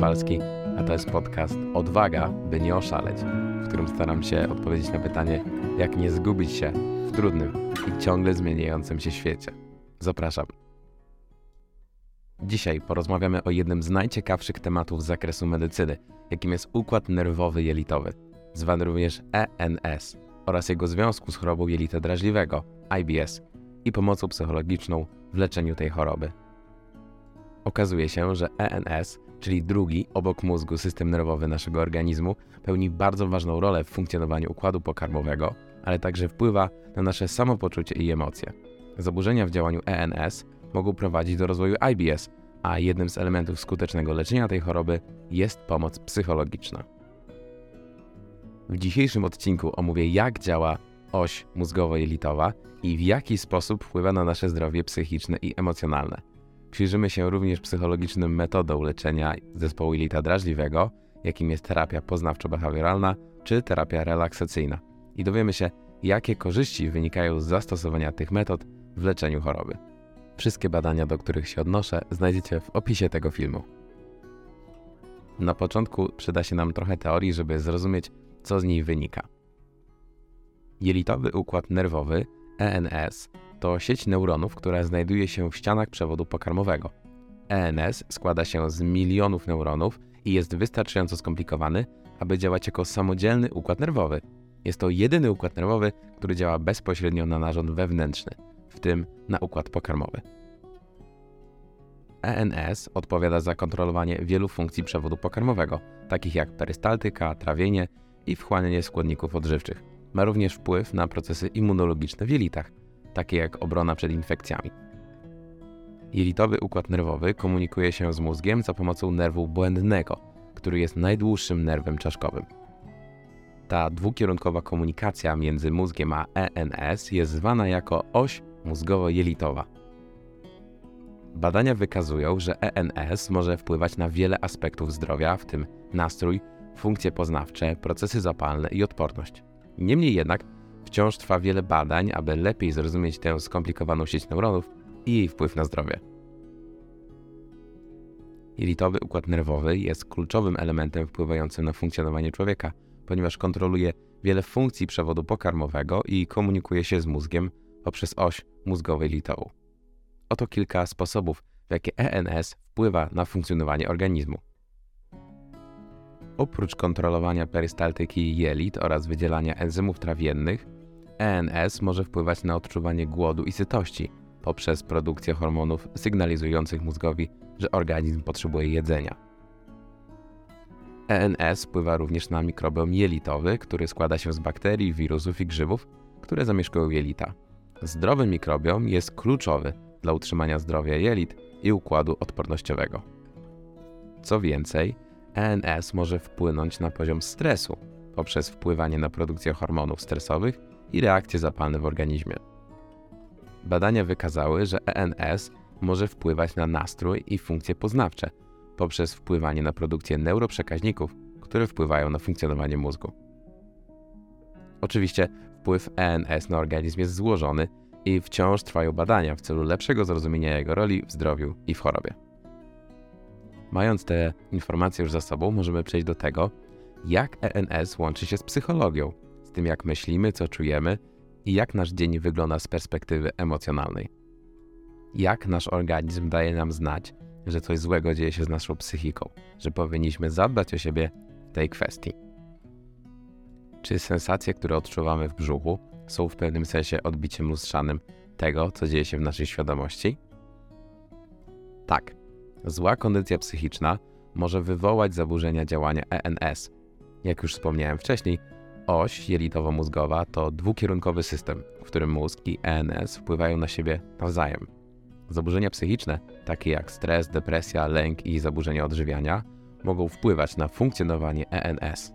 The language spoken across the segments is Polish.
Kowalski, a to jest podcast Odwaga, by nie oszaleć, w którym staram się odpowiedzieć na pytanie, jak nie zgubić się w trudnym i ciągle zmieniającym się świecie. Zapraszam. Dzisiaj porozmawiamy o jednym z najciekawszych tematów z zakresu medycyny, jakim jest układ nerwowy jelitowy, zwany również ENS, oraz jego związku z chorobą jelita drażliwego, IBS, i pomocą psychologiczną w leczeniu tej choroby. Okazuje się, że ENS, czyli drugi obok mózgu system nerwowy naszego organizmu, pełni bardzo ważną rolę w funkcjonowaniu układu pokarmowego, ale także wpływa na nasze samopoczucie i emocje. Zaburzenia w działaniu ENS mogą prowadzić do rozwoju IBS, a jednym z elementów skutecznego leczenia tej choroby jest pomoc psychologiczna. W dzisiejszym odcinku omówię, jak działa oś mózgowo-jelitowa i w jaki sposób wpływa na nasze zdrowie psychiczne i emocjonalne. Przyjrzymy się również psychologicznym metodom leczenia zespołu jelita drażliwego, jakim jest terapia poznawczo-behawioralna czy terapia relaksacyjna. I dowiemy się, jakie korzyści wynikają z zastosowania tych metod w leczeniu choroby. Wszystkie badania, do których się odnoszę, znajdziecie w opisie tego filmu. Na początku przyda się nam trochę teorii, żeby zrozumieć, co z niej wynika. Jelitowy układ nerwowy, ENS, to sieć neuronów, która znajduje się w ścianach przewodu pokarmowego. ENS składa się z milionów neuronów i jest wystarczająco skomplikowany, aby działać jako samodzielny układ nerwowy. Jest to jedyny układ nerwowy, który działa bezpośrednio na narząd wewnętrzny, w tym na układ pokarmowy. ENS odpowiada za kontrolowanie wielu funkcji przewodu pokarmowego, takich jak perystaltyka, trawienie i wchłanianie składników odżywczych. Ma również wpływ na procesy immunologiczne w jelitach, takie jak obrona przed infekcjami. Jelitowy układ nerwowy komunikuje się z mózgiem za pomocą nerwu błędnego, który jest najdłuższym nerwem czaszkowym. Ta dwukierunkowa komunikacja między mózgiem a ENS jest zwana jako oś mózgowo-jelitowa. Badania wykazują, że ENS może wpływać na wiele aspektów zdrowia, w tym nastrój, funkcje poznawcze, procesy zapalne i odporność. Niemniej jednak wciąż trwa wiele badań, aby lepiej zrozumieć tę skomplikowaną sieć neuronów i jej wpływ na zdrowie. Jelitowy układ nerwowy jest kluczowym elementem wpływającym na funkcjonowanie człowieka, ponieważ kontroluje wiele funkcji przewodu pokarmowego i komunikuje się z mózgiem poprzez oś mózgowo-jelitową. Oto kilka sposobów, w jakie ENS wpływa na funkcjonowanie organizmu. Oprócz kontrolowania perystaltyki jelit oraz wydzielania enzymów trawiennych, ENS może wpływać na odczuwanie głodu i sytości poprzez produkcję hormonów sygnalizujących mózgowi, że organizm potrzebuje jedzenia. ENS wpływa również na mikrobiom jelitowy, który składa się z bakterii, wirusów i grzybów, które zamieszkują jelita. Zdrowy mikrobiom jest kluczowy dla utrzymania zdrowia jelit i układu odpornościowego. Co więcej, ENS może wpłynąć na poziom stresu poprzez wpływanie na produkcję hormonów stresowych i reakcje zapalne w organizmie. Badania wykazały, że ENS może wpływać na nastrój i funkcje poznawcze poprzez wpływanie na produkcję neuroprzekaźników, które wpływają na funkcjonowanie mózgu. Oczywiście wpływ ENS na organizm jest złożony i wciąż trwają badania w celu lepszego zrozumienia jego roli w zdrowiu i w chorobie. Mając te informacje już za sobą, możemy przejść do tego, jak ENS łączy się z psychologią, z tym jak myślimy, co czujemy i jak nasz dzień wygląda z perspektywy emocjonalnej. Jak nasz organizm daje nam znać, że coś złego dzieje się z naszą psychiką, że powinniśmy zadbać o siebie w tej kwestii. Czy sensacje, które odczuwamy w brzuchu, są w pewnym sensie odbiciem lustrzanym tego, co dzieje się w naszej świadomości? Tak. Zła kondycja psychiczna może wywołać zaburzenia działania ENS. Jak już wspomniałem wcześniej, oś jelitowo-mózgowa to dwukierunkowy system, w którym mózg i ENS wpływają na siebie nawzajem. Zaburzenia psychiczne, takie jak stres, depresja, lęk i zaburzenia odżywiania, mogą wpływać na funkcjonowanie ENS.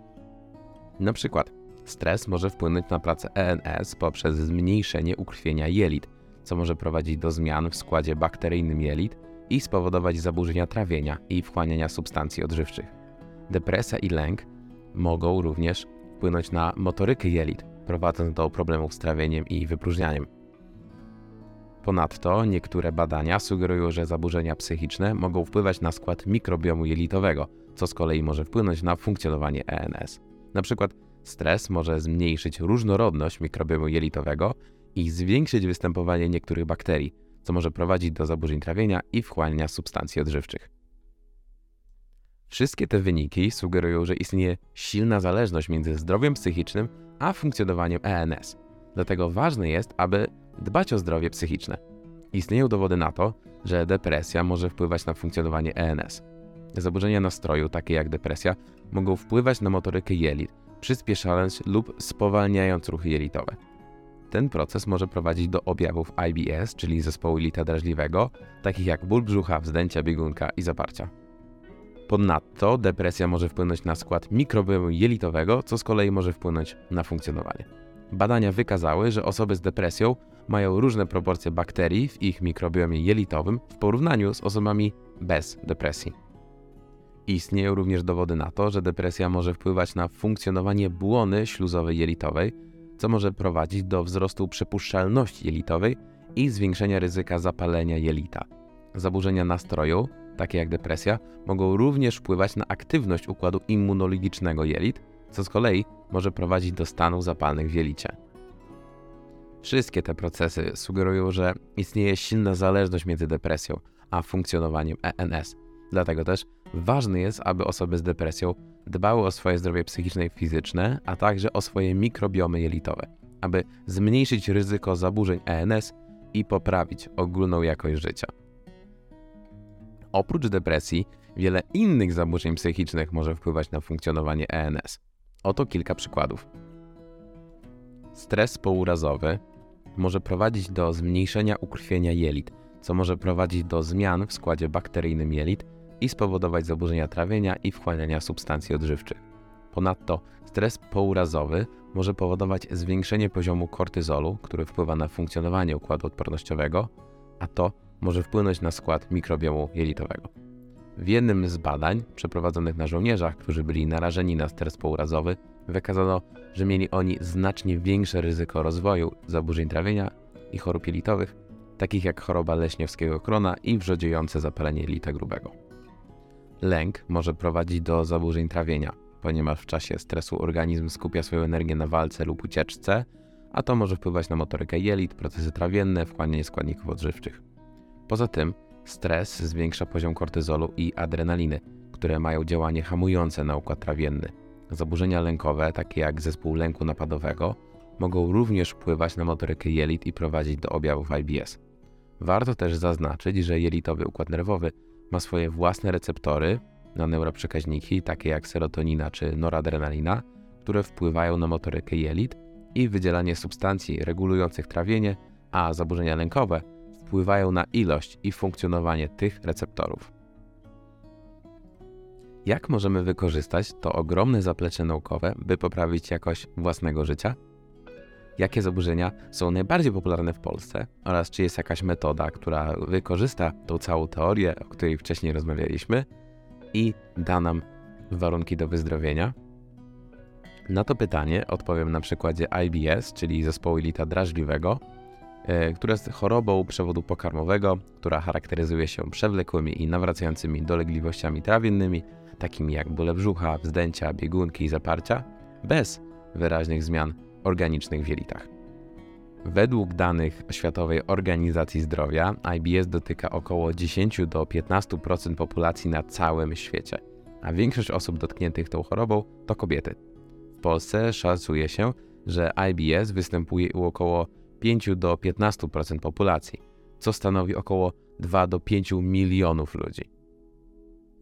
Na przykład, stres może wpłynąć na pracę ENS poprzez zmniejszenie ukrwienia jelit, co może prowadzić do zmian w składzie bakteryjnym jelit i spowodować zaburzenia trawienia i wchłaniania substancji odżywczych. Depresja i lęk mogą również wpłynąć na motorykę jelit, prowadząc do problemów z trawieniem i wypróżnianiem. Ponadto niektóre badania sugerują, że zaburzenia psychiczne mogą wpływać na skład mikrobiomu jelitowego, co z kolei może wpłynąć na funkcjonowanie ENS. Na przykład stres może zmniejszyć różnorodność mikrobiomu jelitowego i zwiększyć występowanie niektórych bakterii, co może prowadzić do zaburzeń trawienia i wchłaniania substancji odżywczych. Wszystkie te wyniki sugerują, że istnieje silna zależność między zdrowiem psychicznym a funkcjonowaniem ENS. Dlatego ważne jest, aby dbać o zdrowie psychiczne. Istnieją dowody na to, że depresja może wpływać na funkcjonowanie ENS. Zaburzenia nastroju, takie jak depresja, mogą wpływać na motorykę jelit, przyspieszając lub spowalniając ruchy jelitowe. Ten proces może prowadzić do objawów IBS, czyli zespołu jelita drażliwego, takich jak ból brzucha, wzdęcia biegunka i zaparcia. Ponadto depresja może wpłynąć na skład mikrobiomu jelitowego, co z kolei może wpłynąć na funkcjonowanie. Badania wykazały, że osoby z depresją mają różne proporcje bakterii w ich mikrobiomie jelitowym w porównaniu z osobami bez depresji. Istnieją również dowody na to, że depresja może wpływać na funkcjonowanie błony śluzowej jelitowej, co może prowadzić do wzrostu przepuszczalności jelitowej i zwiększenia ryzyka zapalenia jelita. Zaburzenia nastroju, takie jak depresja, mogą również wpływać na aktywność układu immunologicznego jelit, co z kolei może prowadzić do stanów zapalnych w jelicie. Wszystkie te procesy sugerują, że istnieje silna zależność między depresją a funkcjonowaniem ENS. Dlatego też ważne jest, aby osoby z depresją dbały o swoje zdrowie psychiczne i fizyczne, a także o swoje mikrobiomy jelitowe, aby zmniejszyć ryzyko zaburzeń ENS i poprawić ogólną jakość życia. Oprócz depresji, wiele innych zaburzeń psychicznych może wpływać na funkcjonowanie ENS. Oto kilka przykładów. Stres pourazowy może prowadzić do zmniejszenia ukrwienia jelit, co może prowadzić do zmian w składzie bakteryjnym jelit i spowodować zaburzenia trawienia i wchłaniania substancji odżywczych. Ponadto stres pourazowy może powodować zwiększenie poziomu kortyzolu, który wpływa na funkcjonowanie układu odpornościowego, a to może wpłynąć na skład mikrobiomu jelitowego. W jednym z badań przeprowadzonych na żołnierzach, którzy byli narażeni na stres pourazowy, wykazano, że mieli oni znacznie większe ryzyko rozwoju zaburzeń trawienia i chorób jelitowych, takich jak choroba leśniowskiego krona i wrzodziejące zapalenie jelita grubego. Lęk może prowadzić do zaburzeń trawienia, ponieważ w czasie stresu organizm skupia swoją energię na walce lub ucieczce, a to może wpływać na motorykę jelit, procesy trawienne, wchłanianie składników odżywczych. Poza tym stres zwiększa poziom kortyzolu i adrenaliny, które mają działanie hamujące na układ trawienny. Zaburzenia lękowe, takie jak zespół lęku napadowego, mogą również wpływać na motorykę jelit i prowadzić do objawów IBS. Warto też zaznaczyć, że jelitowy układ nerwowy ma swoje własne receptory na neuroprzekaźniki, takie jak serotonina czy noradrenalina, które wpływają na motorykę jelit i wydzielanie substancji regulujących trawienie, a zaburzenia lękowe wpływają na ilość i funkcjonowanie tych receptorów. Jak możemy wykorzystać to ogromne zaplecze naukowe, by poprawić jakość własnego życia? Jakie zaburzenia są najbardziej popularne w Polsce oraz czy jest jakaś metoda, która wykorzysta tą całą teorię, o której wcześniej rozmawialiśmy i da nam warunki do wyzdrowienia? Na to pytanie odpowiem na przykładzie IBS, czyli zespołu jelita drażliwego, E, która jest chorobą przewodu pokarmowego, która charakteryzuje się przewlekłymi i nawracającymi dolegliwościami trawiennymi, takimi jak bóle brzucha, wzdęcia, biegunki i zaparcia, bez wyraźnych zmian organicznych w jelitach. Według danych Światowej Organizacji Zdrowia, IBS dotyka około 10 do 15% populacji na całym świecie, a większość osób dotkniętych tą chorobą to kobiety. W Polsce szacuje się, że IBS występuje u około 5 do 15% populacji, co stanowi około 2 do 5 milionów ludzi.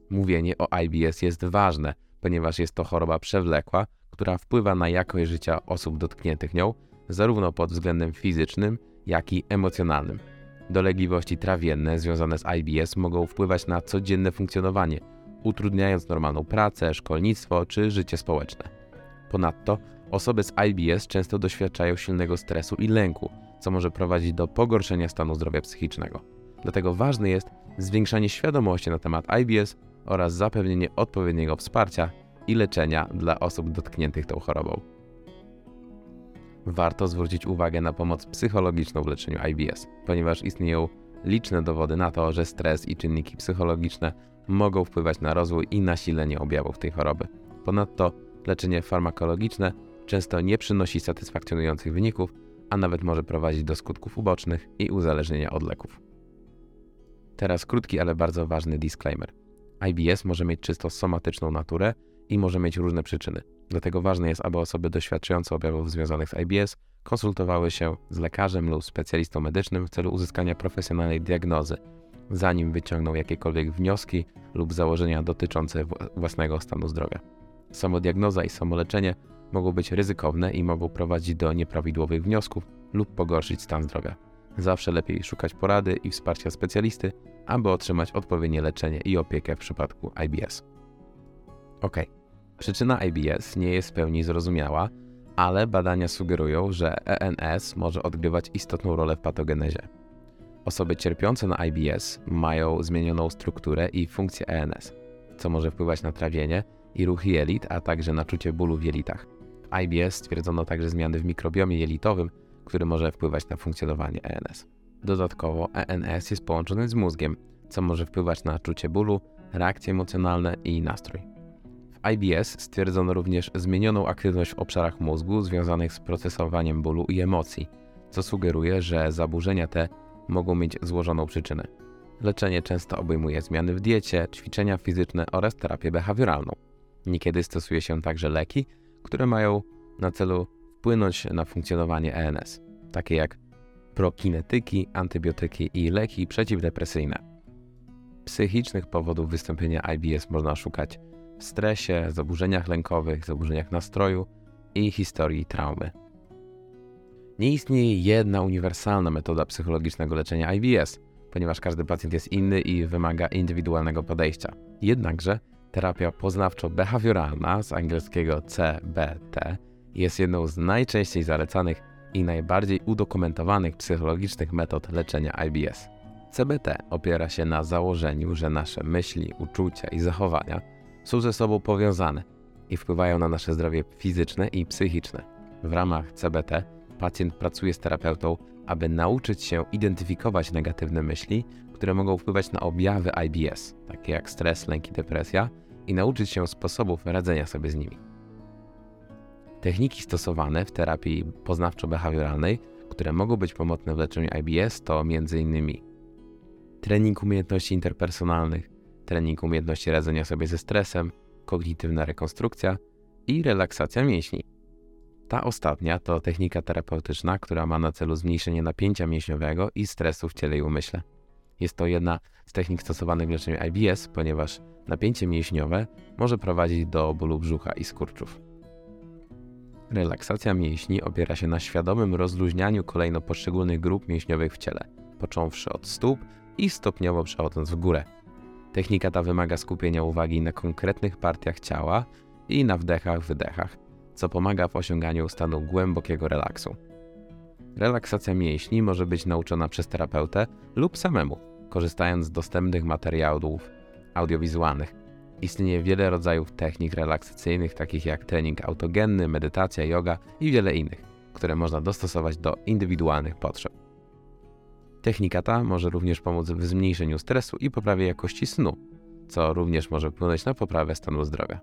Mówienie o IBS jest ważne, ponieważ jest to choroba przewlekła, która wpływa na jakość życia osób dotkniętych nią, zarówno pod względem fizycznym, jak i emocjonalnym. Dolegliwości trawienne związane z IBS mogą wpływać na codzienne funkcjonowanie, utrudniając normalną pracę, szkolnictwo czy życie społeczne. Ponadto Osoby z IBS często doświadczają silnego stresu i lęku, co może prowadzić do pogorszenia stanu zdrowia psychicznego. Dlatego ważne jest zwiększanie świadomości na temat IBS oraz zapewnienie odpowiedniego wsparcia i leczenia dla osób dotkniętych tą chorobą. Warto zwrócić uwagę na pomoc psychologiczną w leczeniu IBS, ponieważ istnieją liczne dowody na to, że stres i czynniki psychologiczne mogą wpływać na rozwój i nasilenie objawów tej choroby. Ponadto leczenie farmakologiczne często nie przynosi satysfakcjonujących wyników, a nawet może prowadzić do skutków ubocznych i uzależnienia od leków. Teraz krótki, ale bardzo ważny disclaimer. IBS może mieć czysto somatyczną naturę i może mieć różne przyczyny. Dlatego ważne jest, aby osoby doświadczające objawów związanych z IBS konsultowały się z lekarzem lub specjalistą medycznym w celu uzyskania profesjonalnej diagnozy, zanim wyciągną jakiekolwiek wnioski lub założenia dotyczące własnego stanu zdrowia. Samodiagnoza i samoleczenie mogą być ryzykowne i mogą prowadzić do nieprawidłowych wniosków lub pogorszyć stan zdrowia. Zawsze lepiej szukać porady i wsparcia specjalisty, aby otrzymać odpowiednie leczenie i opiekę w przypadku IBS. Ok, przyczyna IBS nie jest w pełni zrozumiała, ale badania sugerują, że ENS może odgrywać istotną rolę w patogenezie. Osoby cierpiące na IBS mają zmienioną strukturę i funkcję ENS, co może wpływać na trawienie i ruch jelit, a także na czucie bólu w jelitach. W IBS stwierdzono także zmiany w mikrobiomie jelitowym, który może wpływać na funkcjonowanie ENS. Dodatkowo ENS jest połączony z mózgiem, co może wpływać na czucie bólu, reakcje emocjonalne i nastrój. IBS stwierdzono również zmienioną aktywność w obszarach mózgu związanych z procesowaniem bólu i emocji, co sugeruje, że zaburzenia te mogą mieć złożoną przyczynę. Leczenie często obejmuje zmiany w diecie, ćwiczenia fizyczne oraz terapię behawioralną. Niekiedy stosuje się także leki, które mają na celu wpłynąć na funkcjonowanie ENS, takie jak prokinetyki, antybiotyki i leki przeciwdepresyjne. Psychicznych powodów wystąpienia IBS można szukać stresie, zaburzeniach lękowych, zaburzeniach nastroju i historii traumy. Nie istnieje jedna uniwersalna metoda psychologicznego leczenia IBS, ponieważ każdy pacjent jest inny i wymaga indywidualnego podejścia. Jednakże terapia poznawczo-behawioralna z angielskiego CBT jest jedną z najczęściej zalecanych i najbardziej udokumentowanych psychologicznych metod leczenia IBS. CBT opiera się na założeniu, że nasze myśli, uczucia i zachowania są ze sobą powiązane i wpływają na nasze zdrowie fizyczne i psychiczne. W ramach CBT pacjent pracuje z terapeutą, aby nauczyć się identyfikować negatywne myśli, które mogą wpływać na objawy IBS, takie jak stres, lęk i depresja, i nauczyć się sposobów radzenia sobie z nimi. Techniki stosowane w terapii poznawczo-behawioralnej, które mogą być pomocne w leczeniu IBS, to m.in. trening umiejętności interpersonalnych, trening umiejętności radzenia sobie ze stresem, kognitywna rekonstrukcja i relaksacja mięśni. Ta ostatnia to technika terapeutyczna, która ma na celu zmniejszenie napięcia mięśniowego i stresu w ciele i umyśle. Jest to jedna z technik stosowanych w leczeniu IBS, ponieważ napięcie mięśniowe może prowadzić do bólu brzucha i skurczów. Relaksacja mięśni opiera się na świadomym rozluźnianiu kolejno poszczególnych grup mięśniowych w ciele, począwszy od stóp i stopniowo przechodząc w górę. Technika ta wymaga skupienia uwagi na konkretnych partiach ciała i na wdechach, wydechach, co pomaga w osiąganiu stanu głębokiego relaksu. Relaksacja mięśni może być nauczona przez terapeutę lub samemu, korzystając z dostępnych materiałów audiowizualnych. Istnieje wiele rodzajów technik relaksacyjnych, takich jak trening autogenny, medytacja, yoga i wiele innych, które można dostosować do indywidualnych potrzeb. Technika ta może również pomóc w zmniejszeniu stresu i poprawie jakości snu, co również może wpłynąć na poprawę stanu zdrowia.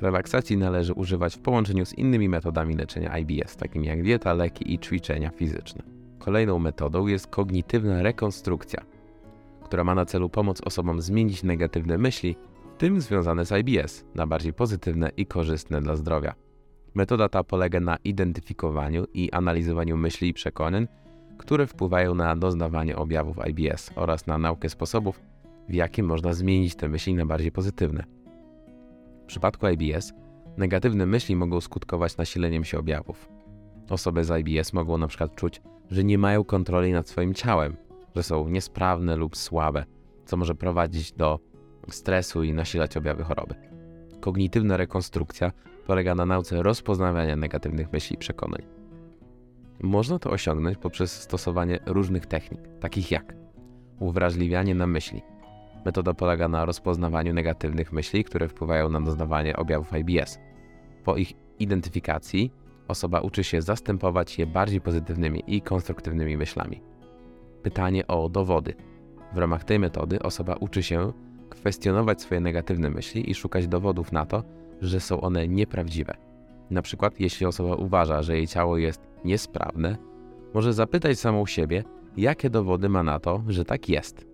Relaksacji należy używać w połączeniu z innymi metodami leczenia IBS, takimi jak dieta, leki i ćwiczenia fizyczne. Kolejną metodą jest kognitywna rekonstrukcja, która ma na celu pomoc osobom zmienić negatywne myśli, w tym związane z IBS, na bardziej pozytywne i korzystne dla zdrowia. Metoda ta polega na identyfikowaniu i analizowaniu myśli i przekonań, które wpływają na doznawanie objawów IBS oraz na naukę sposobów, w jaki można zmienić te myśli na bardziej pozytywne. W przypadku IBS negatywne myśli mogą skutkować nasileniem się objawów. Osoby z IBS mogą przykład czuć, że nie mają kontroli nad swoim ciałem, że są niesprawne lub słabe, co może prowadzić do stresu i nasilać objawy choroby. Kognitywna rekonstrukcja polega na nauce rozpoznawania negatywnych myśli i przekonań. Można to osiągnąć poprzez stosowanie różnych technik, takich jak uwrażliwianie na myśli. Metoda polega na rozpoznawaniu negatywnych myśli, które wpływają na doznawanie objawów IBS. Po ich identyfikacji osoba uczy się zastępować je bardziej pozytywnymi i konstruktywnymi myślami pytanie o dowody. W ramach tej metody osoba uczy się kwestionować swoje negatywne myśli i szukać dowodów na to, że są one nieprawdziwe. Na przykład, jeśli osoba uważa, że jej ciało jest niesprawne, może zapytać samą siebie, jakie dowody ma na to, że tak jest.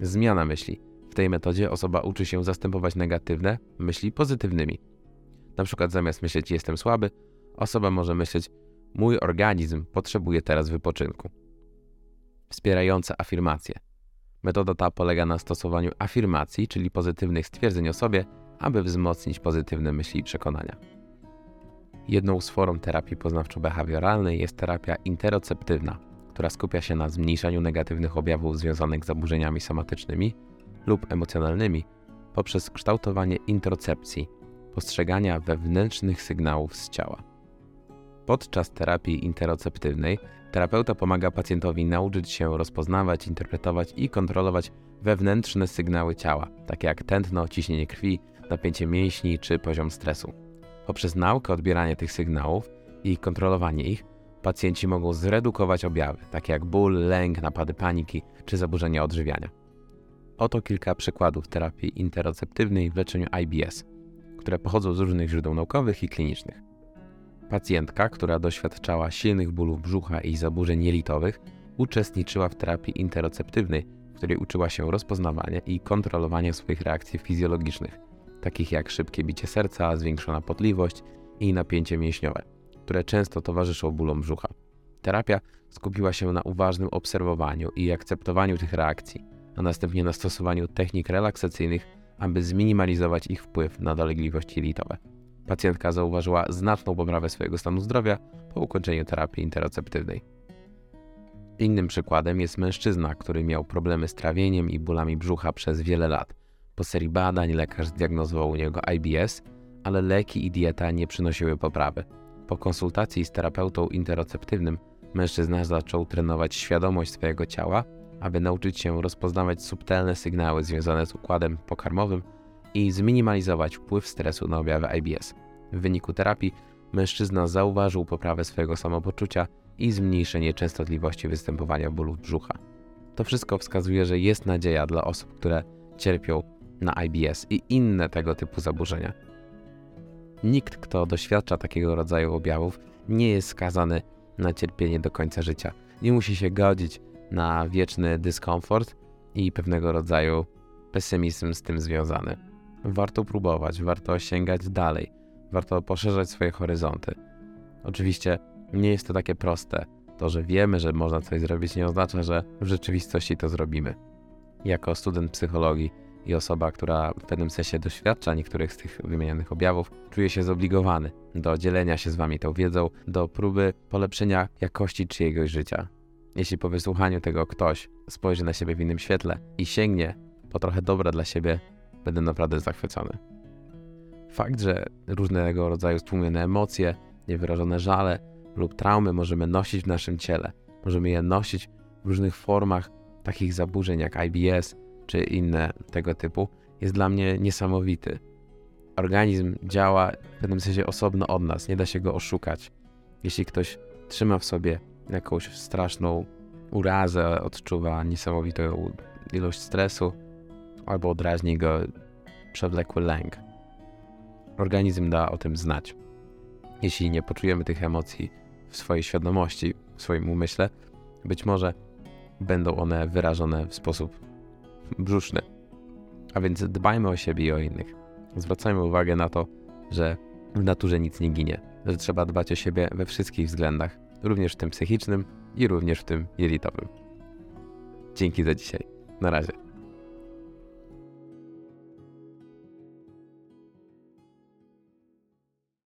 Zmiana myśli. W tej metodzie osoba uczy się zastępować negatywne myśli pozytywnymi. Na przykład zamiast myśleć jestem słaby, osoba może myśleć mój organizm potrzebuje teraz wypoczynku. Wspierające afirmacje. Metoda ta polega na stosowaniu afirmacji, czyli pozytywnych stwierdzeń o sobie, aby wzmocnić pozytywne myśli i przekonania. Jedną z form terapii poznawczo-behawioralnej jest terapia interoceptywna, która skupia się na zmniejszaniu negatywnych objawów związanych z zaburzeniami somatycznymi lub emocjonalnymi poprzez kształtowanie introcepcji, postrzegania wewnętrznych sygnałów z ciała. Podczas terapii interoceptywnej terapeuta pomaga pacjentowi nauczyć się rozpoznawać, interpretować i kontrolować wewnętrzne sygnały ciała, takie jak tętno, ciśnienie krwi, napięcie mięśni czy poziom stresu. Poprzez naukę odbierania tych sygnałów i kontrolowanie ich, pacjenci mogą zredukować objawy, takie jak ból, lęk, napady paniki czy zaburzenia odżywiania. Oto kilka przykładów terapii interoceptywnej w leczeniu IBS, które pochodzą z różnych źródeł naukowych i klinicznych. Pacjentka, która doświadczała silnych bólów brzucha i zaburzeń jelitowych, uczestniczyła w terapii interoceptywnej, w której uczyła się rozpoznawania i kontrolowania swoich reakcji fizjologicznych, takich jak szybkie bicie serca, zwiększona potliwość i napięcie mięśniowe, które często towarzyszą bólom brzucha. Terapia skupiła się na uważnym obserwowaniu i akceptowaniu tych reakcji, a następnie na stosowaniu technik relaksacyjnych, aby zminimalizować ich wpływ na dolegliwości jelitowe. Pacjentka zauważyła znaczną poprawę swojego stanu zdrowia po ukończeniu terapii interoceptywnej. Innym przykładem jest mężczyzna, który miał problemy z trawieniem i bólami brzucha przez wiele lat. Po serii badań lekarz zdiagnozował u niego IBS, ale leki i dieta nie przynosiły poprawy. Po konsultacji z terapeutą interoceptywnym mężczyzna zaczął trenować świadomość swojego ciała, aby nauczyć się rozpoznawać subtelne sygnały związane z układem pokarmowym i zminimalizować wpływ stresu na objawy IBS. W wyniku terapii mężczyzna zauważył poprawę swojego samopoczucia i zmniejszenie częstotliwości występowania bólów brzucha. To wszystko wskazuje, że jest nadzieja dla osób, które cierpią na IBS i inne tego typu zaburzenia. Nikt, kto doświadcza takiego rodzaju objawów, nie jest skazany na cierpienie do końca życia. Nie musi się godzić na wieczny dyskomfort i pewnego rodzaju pesymizm z tym związany. Warto próbować, warto sięgać dalej, warto poszerzać swoje horyzonty. Oczywiście nie jest to takie proste. To, że wiemy, że można coś zrobić, nie oznacza, że w rzeczywistości to zrobimy. Jako student psychologii i osoba, która w pewnym sensie doświadcza niektórych z tych wymienionych objawów, czuję się zobligowany do dzielenia się z Wami tą wiedzą, do próby polepszenia jakości czyjegoś życia. Jeśli po wysłuchaniu tego ktoś spojrzy na siebie w innym świetle i sięgnie po trochę dobra dla siebie, będę naprawdę zachwycony. Fakt, że różnego rodzaju stłumione emocje, niewyrażone żale lub traumy możemy nosić w naszym ciele, możemy je nosić w różnych formach takich zaburzeń jak IBS czy inne tego typu, jest dla mnie niesamowity. Organizm działa w pewnym sensie osobno od nas, nie da się go oszukać. Jeśli ktoś trzyma w sobie jakąś straszną urazę, odczuwa niesamowitą ilość stresu, albo odraźni go przewlekły lęk. Organizm da o tym znać. Jeśli nie poczujemy tych emocji w swojej świadomości, w swoim umyśle, być może będą one wyrażone w sposób brzuszny. A więc dbajmy o siebie i o innych. Zwracajmy uwagę na to, że w naturze nic nie ginie, że trzeba dbać o siebie we wszystkich względach, również w tym psychicznym i również w tym jelitowym. Dzięki za dzisiaj. Na razie.